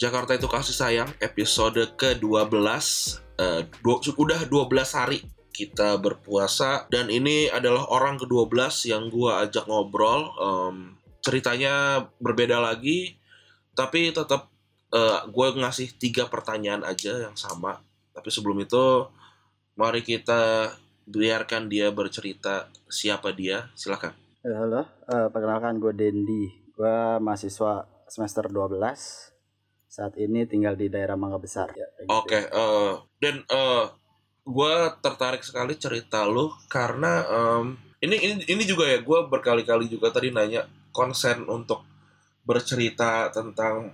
Jakarta itu kasih sayang episode ke-12 Eh, dua- udah 12 hari kita berpuasa. Dan ini adalah orang ke-12 yang gua ajak ngobrol. Em, ceritanya berbeda lagi tapi tetap eh, gue ngasih tiga pertanyaan aja yang sama. Tapi sebelum itu mari kita biarkan dia bercerita siapa dia. Silakan. Ya, Halo, eh, perkenalkan gue Dendi. Gue mahasiswa semester 12. Saat ini tinggal di daerah Mangga Besar. Ya, gitu. Oke, eh, dan eh gue tertarik sekali cerita lu karena em, ini ini ini juga ya gue berkali-kali juga tadi nanya konsen untuk bercerita tentang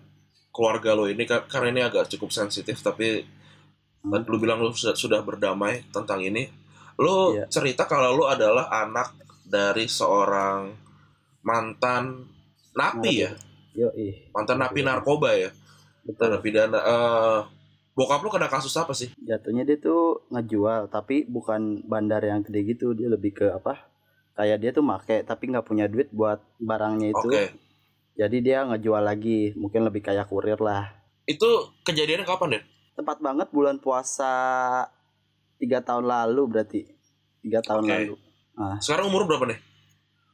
keluarga lo ini kar- karena ini agak cukup sensitif tapi Hmm. lu bilang lu sudah, sudah berdamai tentang ini. Lu Iya. cerita kalau lu adalah anak dari seorang mantan napi ya, Yoi, mantan napi narkoba ya, betul. narapidana. Eh bokap lu kena kasus apa sih? Jatuhnya dia tuh ngejual, tapi bukan bandar yang gede gitu. Dia lebih ke apa? Kayak dia tuh make, tapi nggak punya duit buat barangnya itu. Oke. Jadi dia ngejual lagi. Mungkin lebih kayak kurir lah. Itu kejadiannya kapan, Den? Tepat banget bulan puasa tiga tahun lalu berarti. Tiga tahun Oke. lalu. Sekarang umur berapa nih?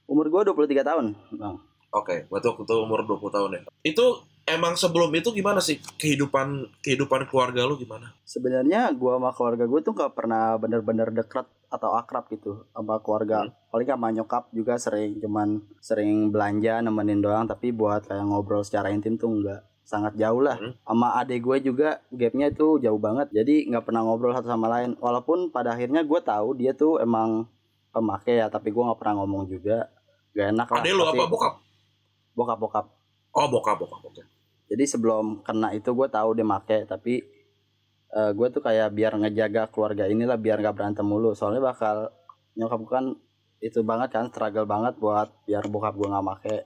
Umur gue 23 tahun. Bang. Oke, berarti waktu itu umur 20 tahun ya. Itu emang sebelum itu gimana sih kehidupan kehidupan keluarga lu gimana? sebenarnya gua sama keluarga gue tuh gak pernah bener-bener dekat atau akrab gitu sama keluarga Hmm. paling sama nyokap juga sering cuman sering belanja nemenin doang tapi buat kayak ngobrol secara intim tuh enggak sangat jauh lah Hmm. sama adik gue juga gapnya itu jauh banget jadi nggak pernah ngobrol satu sama lain walaupun pada akhirnya gue tahu dia tuh emang pemakai ya tapi gue nggak pernah ngomong juga gak enak lah lu Pasti apa bokap? bokap bokap Oh, bokap, bokap. Oke. Jadi sebelum kena itu gue tahu dia make tapi gue tuh kayak biar ngejaga keluarga inilah biar nggak berantem mulu soalnya bakal nyokap gue kan itu banget kan struggle banget buat biar bokap gue nggak make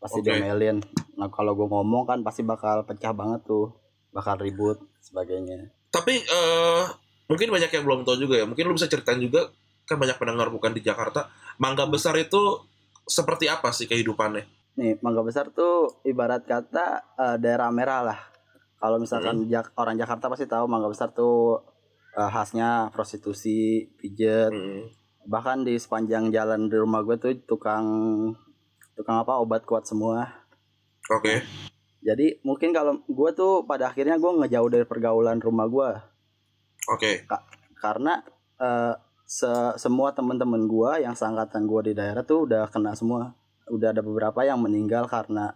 pasti Oke. diomelin nah kalau gue ngomong kan pasti bakal pecah banget tuh bakal ribut sebagainya Tapi eh mungkin banyak yang belum tahu juga ya. Mungkin lu bisa ceritain juga kan banyak pendengar bukan di Jakarta. Mangga Besar itu seperti apa sih kehidupannya? Nih mangga besar tuh ibarat kata eh, daerah merah lah kalau misalkan Jak- orang Jakarta pasti tahu mangga besar tuh eh, khasnya prostitusi pijet Hmm. bahkan di sepanjang jalan di rumah gue tuh tukang tukang apa obat kuat semua Oke. jadi mungkin kalau gue tuh pada akhirnya gue ngejauh dari pergaulan rumah gue Oke. karena eh, se- semua teman-teman gue yang seangkatan gue di daerah tuh udah kena semua udah ada beberapa yang meninggal karena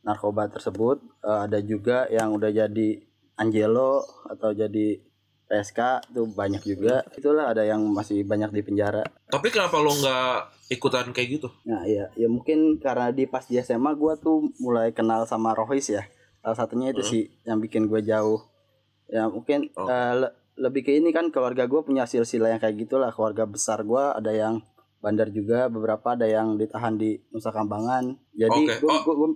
narkoba tersebut Eh, ada juga yang udah jadi Angelo atau jadi PSK tuh banyak juga itulah ada yang masih banyak di penjara Tapi kenapa lu nggak ikutan kayak gitu? Nah iya, ya mungkin karena di pas di SMA gue tuh mulai kenal sama Rohis ya. Salah satunya itu Hmm. sih yang bikin gue jauh. Ya mungkin Oh. eh, le- lebih ke ini kan keluarga gue punya silsilah yang kayak gitulah. Keluarga besar gue ada yang bandar juga, beberapa ada yang ditahan di Nusa Kambangan. Jadi Oke. gue Oh. gue gue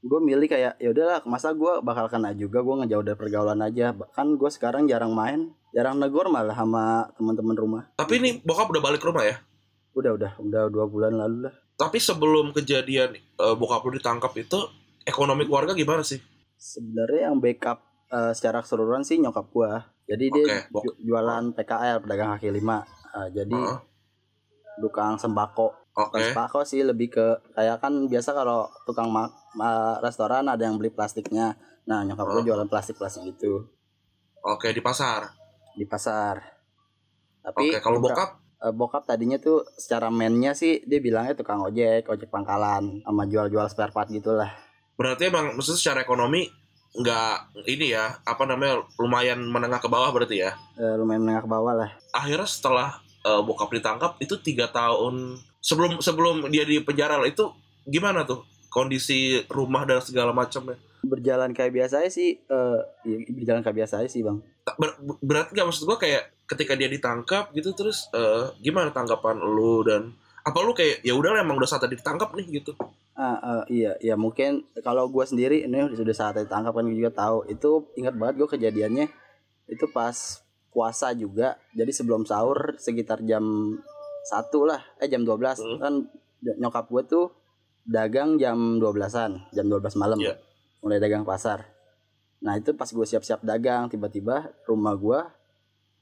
gue milih kayak ya udahlah masa gue bakal kena juga gue ngejauh dari pergaulan aja bahkan gue sekarang jarang main jarang negor malah sama teman-teman rumah Tapi ini bokap udah balik rumah ya? udah udah udah dua bulan lalu lah Tapi sebelum kejadian eh, bokap lu ditangkap itu ekonomi keluarga gimana sih? sebenarnya yang backup eh, secara keseluruhan sih nyokap gua jadi dia bok- ju- jualan PKL pedagang kaki lima Eh, jadi Heeh. Tukang sembako. Oke. Tukang sembako sih lebih ke kayak kan biasa kalau tukang ma- ma- restoran ada yang beli plastiknya. Nah nyokap gua Oh. jualan plastik plastik gitu. Oke di pasar. di pasar. Tapi Oke kalau bokap bokap? eh, bokap tadinya tuh secara mainnya sih dia bilangnya tukang ojek ojek pangkalan sama jual-jual spare part gitulah. Berarti emang maksudnya secara ekonomi nggak ini ya apa namanya lumayan menengah ke bawah berarti ya? Eh, lumayan menengah ke bawah lah. Akhirnya setelah eh, bokap ditangkap itu tiga tahun sebelum sebelum dia di penjara itu gimana tuh kondisi rumah dan segala macamnya? Berjalan kayak biasa aja sih eh ya, berjalan kayak biasa aja sih bang. Ber- berarti nggak maksud gua kayak ketika dia ditangkap gitu terus eh, gimana tanggapan lu dan apa lu kayak ya udah lah, emang udah saatnya ditangkap nih gitu? Ah eh, iya iya mungkin kalau gue sendiri ini sudah saat ditangkap kan juga tahu. Itu ingat banget gue kejadiannya. Itu pas puasa juga. Jadi sebelum sahur sekitar jam satu lah. Eh jam 12 Hmm. kan nyokap gue tuh dagang jam 12-an jam 12 malam. Iya. mulai dagang pasar. Nah itu pas gue siap-siap dagang tiba-tiba rumah gue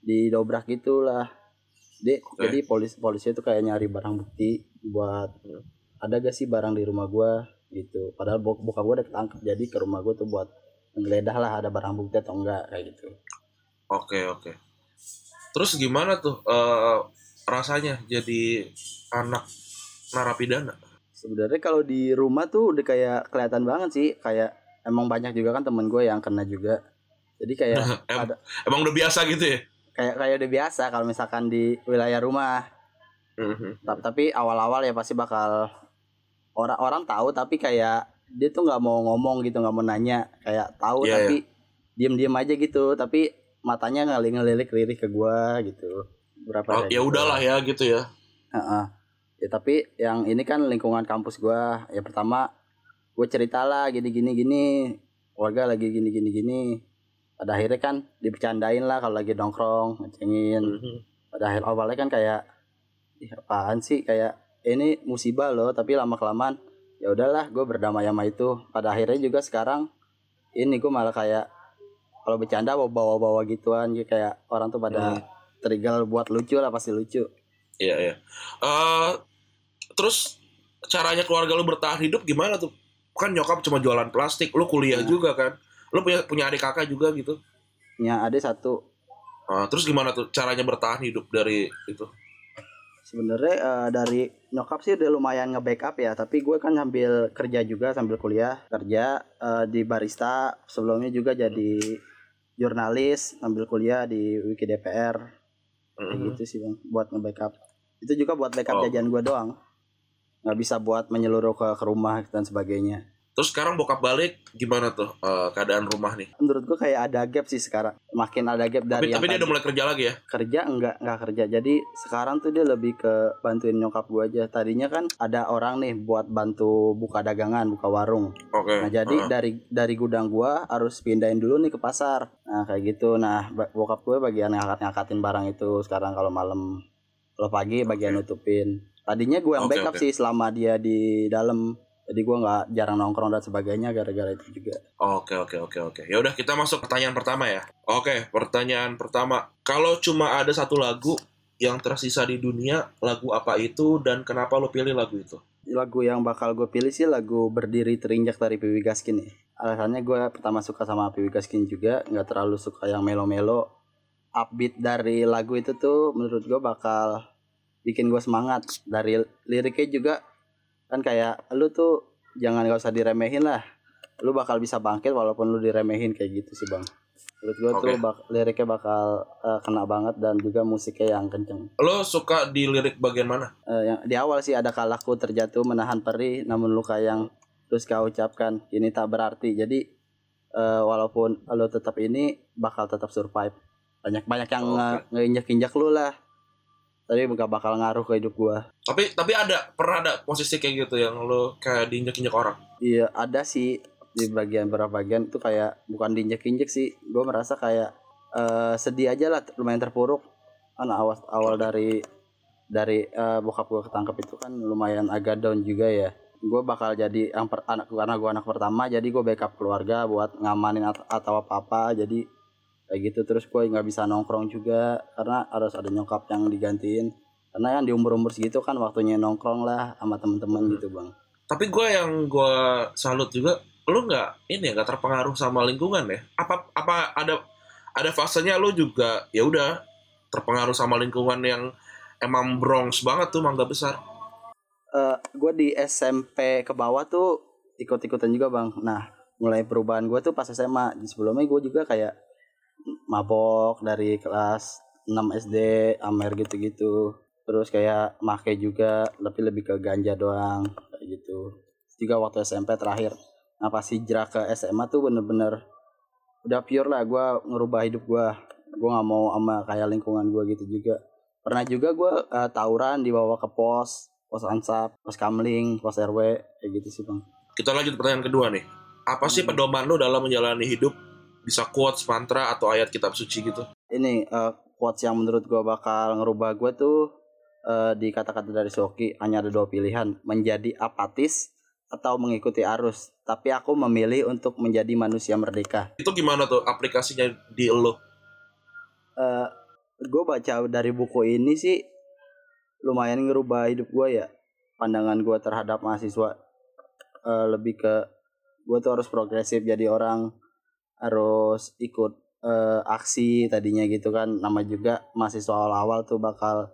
didobrak gitu lah Di- Oke. jadi polis polisi itu kayak nyari barang bukti buat Hmm. ada gak sih barang di rumah gue gitu. Padahal bok bokap gue udah ketangkep. Jadi ke rumah gue tuh buat menggeledah lah ada barang bukti atau enggak kayak gitu Oke oke. Terus gimana tuh eh, rasanya jadi anak narapidana? sebenarnya kalau di rumah tuh udah kayak kelihatan banget sih kayak emang banyak juga kan temen gue yang kena juga jadi kayak Em- ada emang udah biasa gitu ya? kayak kayak udah biasa kalau misalkan di wilayah rumah Mhm. Ta- tapi awal-awal ya pasti bakal orang-orang tahu tapi kayak dia tuh nggak mau ngomong gitu nggak mau nanya kayak tahu Iya, tapi diem-diem aja gitu tapi matanya ngelirik ngelirik lirik ke gua gitu berapa Oh, ya gitu. udahlah ya gitu ya. Heeh. ya tapi yang ini kan lingkungan kampus gua ya pertama gue cerita lah gini gini gini warga lagi gini gini gini pada akhirnya kan dibercandain lah kalau lagi nongkrong ngecengin Mhm. pada akhir awalnya kan kayak Ih, apaan sih kayak ini musibah loh tapi lama kelamaan ya udahlah gue berdamai sama itu pada akhirnya juga sekarang ini gue malah kayak kalau bercanda bawa bawa bawa gituan gitu kayak orang tuh pada Hmm. trigger buat lucu lah pasti lucu Iya iya. Eh, terus caranya keluarga lu bertahan hidup gimana tuh? Kan nyokap cuma jualan plastik, lu kuliah Iya. juga kan? Lu punya punya adik kakak juga gitu. ya ada satu Ah, terus gimana tuh caranya bertahan hidup dari itu? sebenarnya eh, dari nyokap sih udah lumayan nge-backup ya tapi gue kan sambil kerja juga sambil kuliah kerja eh, di barista sebelumnya juga jadi jurnalis sambil kuliah di Wiki DPR kayak Mhm. gitu sih bang buat nge-backup itu juga buat backup Oh. jajan gue doang nggak bisa buat menyeluruh ke, ke rumah dan sebagainya Terus sekarang bokap balik gimana tuh eh, keadaan rumah nih? menurut gue kayak ada gap sih sekarang makin ada gap Tapi, dari yang tapi dia udah mulai kerja lagi ya? kerja enggak enggak kerja jadi sekarang tuh dia lebih ke bantuin nyokap gue aja tadinya kan ada orang nih buat bantu buka dagangan buka warung Oke. nah jadi Ah. dari dari gudang gua harus pindahin dulu nih ke pasar nah kayak gitu nah bokap gue bagian ngangkat ngangkatin barang itu sekarang kalau malam kalau pagi bagian nutupin tadinya gue yang Oke, backup oke. sih selama dia di dalam jadi gua nggak jarang nongkrong dan sebagainya gara-gara itu juga Oke oke oke oke. Ya udah kita masuk pertanyaan pertama ya. Oke, pertanyaan pertama. Kalau cuma ada satu lagu yang tersisa di dunia, lagu apa itu dan kenapa lo pilih lagu itu? lagu yang bakal gue pilih sih lagu berdiri terinjak dari Piwi Gaskin nih alasannya gue pertama suka sama Piwi Gaskin juga nggak terlalu suka yang melo-melo upbeat dari lagu itu tuh menurut gue bakal bikin gue semangat dari liriknya juga kan kayak lu tuh jangan gak usah diremehin lah. Lu bakal bisa bangkit walaupun lu diremehin kayak gitu sih bang. Menurut gue tuh Oke. bak- liriknya bakal eh, kena banget dan juga musiknya yang kenceng. Lo suka di lirik bagian mana? Eh, yang di awal sih ada kalaku terjatuh menahan perih namun luka yang terus kau ucapkan. Ini tak berarti. Jadi eh, walaupun lo tetap ini bakal tetap survive. Banyak banyak yang Oke. nge- ngeinjak-injak lu lah tapi gak bakal ngaruh ke hidup gua. Tapi tapi ada pernah ada posisi kayak gitu yang lo kayak diinjek-injek orang. iya ada sih. Di bagian beberapa bagian itu kayak bukan diinjek-injek sih. Gua merasa kayak eh, sedih aja lah lumayan terpuruk. Kan awal awal dari dari eh, bokap gua ketangkep itu kan lumayan agak down juga ya. Gue bakal jadi yang per, anak karena gue anak pertama jadi gue backup keluarga buat ngamanin at- atau apa apa jadi kayak gitu terus gue nggak bisa nongkrong juga karena harus ada nyokap yang digantiin karena yang di umur umur segitu kan waktunya nongkrong lah sama temen-temen Hmm. gitu bang Tapi gue yang gue salut juga, lo nggak ini ya nggak terpengaruh sama lingkungan ya? Apa apa ada ada fasenya lo juga ya udah terpengaruh sama lingkungan yang emang Bronx banget tuh mangga besar. gue di SMP ke bawah tuh ikut-ikutan juga bang. Nah mulai perubahan gue tuh pas SMA sebelumnya gue juga kayak mabok dari kelas 6 SD amer gitu-gitu terus kayak make juga tapi lebih ke ganja doang kayak gitu juga waktu SMP terakhir nah pas hijrah ke SMA tuh bener-bener udah pure lah gue ngerubah hidup gue gue nggak mau sama kayak lingkungan gue gitu juga pernah juga gue uh, tawuran dibawa ke pos pos ansap pos kamling pos rw kayak gitu sih bang Kita lanjut pertanyaan kedua nih. Apa sih Hmm. pedoman lu dalam menjalani hidup? Bisa quotes, mantra, atau ayat kitab suci gitu? ini uh, quotes yang menurut gue bakal ngerubah gue tuh uh, di kata-kata dari Soki hanya ada dua pilihan menjadi apatis atau mengikuti arus tapi aku memilih untuk menjadi manusia merdeka Itu gimana tuh aplikasinya di lu? uh, gue baca dari buku ini sih lumayan ngerubah hidup gue ya pandangan gue terhadap mahasiswa Uh, lebih ke gue tuh harus progresif jadi orang harus ikut uh, aksi tadinya gitu kan. Nama juga mahasiswa awal-awal tuh bakal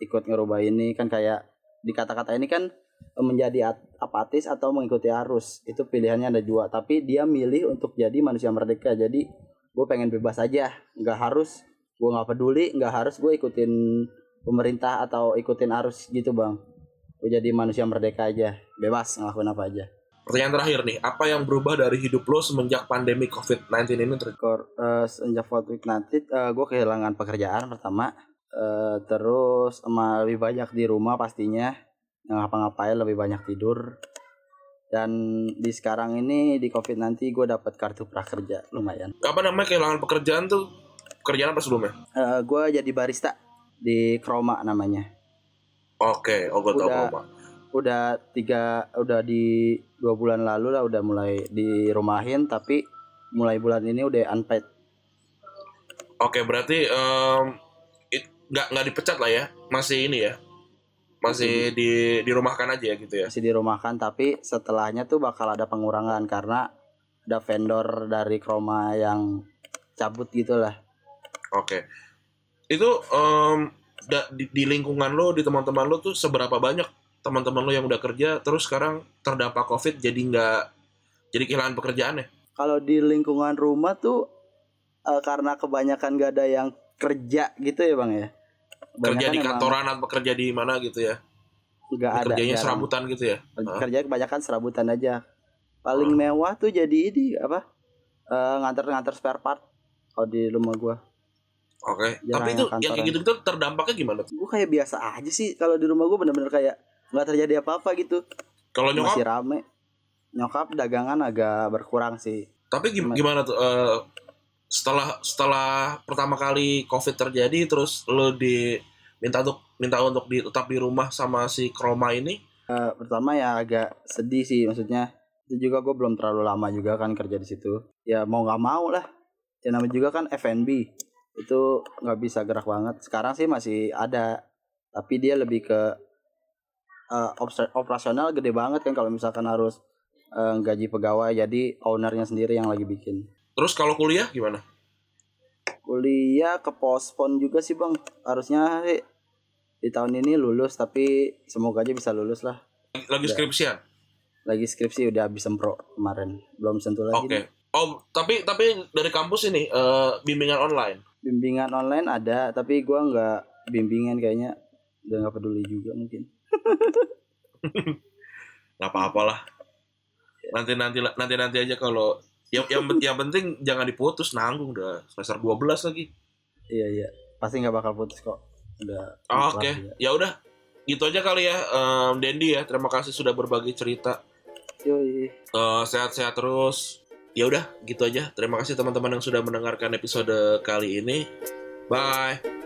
ikut ngerubah ini. Kan kayak di kata-kata ini kan uh, menjadi at- apatis atau mengikuti arus. Itu pilihannya ada dua. Tapi dia milih untuk jadi manusia merdeka. Jadi gue pengen bebas aja. Nggak harus gue nggak peduli nggak harus gue ikutin pemerintah atau ikutin arus gitu bang. Gue jadi manusia merdeka aja. Bebas ngelakuin apa aja Pertanyaan terakhir nih, apa yang berubah dari hidup lo semenjak pandemi COVID-19 ini terjadi? Kor, eh, sejak COVID nanti gue kehilangan pekerjaan pertama Eh, terus sama lebih banyak di rumah pastinya nggak ngapa-ngapain lebih banyak tidur dan di sekarang ini di COVID nanti gue dapat kartu prakerja lumayan Apa namanya kehilangan pekerjaan tuh? Pekerjaan apa sebelumnya? Eh, gue jadi barista di Kroma namanya Oke, oh gue tau Udah. Udah tiga udah di dua bulan lalu lah udah mulai dirumahin tapi mulai bulan ini udah unpaid Oke, berarti em, it- nggak nggak dipecat lah ya? Masih ini ya? Masih di dirumahkan aja ya gitu ya? masih dirumahkan tapi setelahnya tuh bakal ada pengurangan karena ada vendor dari Kroma yang cabut gitu lah Oke. Itu da- di, di lingkungan lo, di teman-teman lo tuh seberapa banyak teman-teman lo yang udah kerja terus sekarang terdampak COVID jadi nggak jadi kehilangan pekerjaan ya? kalau di lingkungan rumah tuh eh, karena kebanyakan gak ada yang kerja gitu ya bang ya Kerja di Kebanyakan emang kantoran atau kerja di mana gitu ya? nggak ada Kerjanya jarang. serabutan gitu ya? kerja kebanyakan serabutan aja paling Hmm. mewah tuh jadi ini apa Eh, nganter-nganter spare part kalau di rumah gua Oke. Jarang Tapi itu yang kantoran. kayak gitu gitu terdampaknya gimana? gue kayak biasa aja sih kalau di rumah gue bener-bener kayak nggak terjadi apa-apa gitu. Kalau nyokap? Masih rame. Nyokap dagangan agak berkurang sih. Tapi gim- Gimana? tuh eh, setelah setelah pertama kali COVID terjadi terus lo di minta untuk minta untuk di, tetap di rumah sama si Kroma ini? Eh, pertama ya agak sedih sih maksudnya. Itu juga gue belum terlalu lama juga kan kerja di situ. Ya mau nggak mau lah. Ya namanya juga kan F&B itu nggak bisa gerak banget. Sekarang sih masih ada. Tapi dia lebih ke obs- operasional gede banget kan kalau misalkan harus eh, gaji pegawai jadi ownernya sendiri yang lagi bikin terus kalau kuliah gimana? kuliah ke pospon juga sih bang harusnya sih di tahun ini lulus tapi semoga aja bisa lulus lah Lagi Udah. skripsian? lagi skripsi udah habis sempro kemarin belum sentuh lagi Oke. nih. Oh tapi tapi dari kampus ini eh, bimbingan online. bimbingan online ada tapi gua nggak bimbingan kayaknya udah nggak peduli juga mungkin Gak apa-apa lah. Nanti nanti nanti nanti aja kalau yang yang yang penting jangan diputus nanggung udah semester 12 lagi. iya iya pasti nggak bakal putus kok udah Ah, kelar Oke, juga. ya udah. Gitu aja kali ya, em, Dendi ya. Terima kasih sudah berbagi cerita. Yoi. Eh, sehat-sehat terus. Ya udah, gitu aja. Terima kasih teman-teman yang sudah mendengarkan episode kali ini. Bye.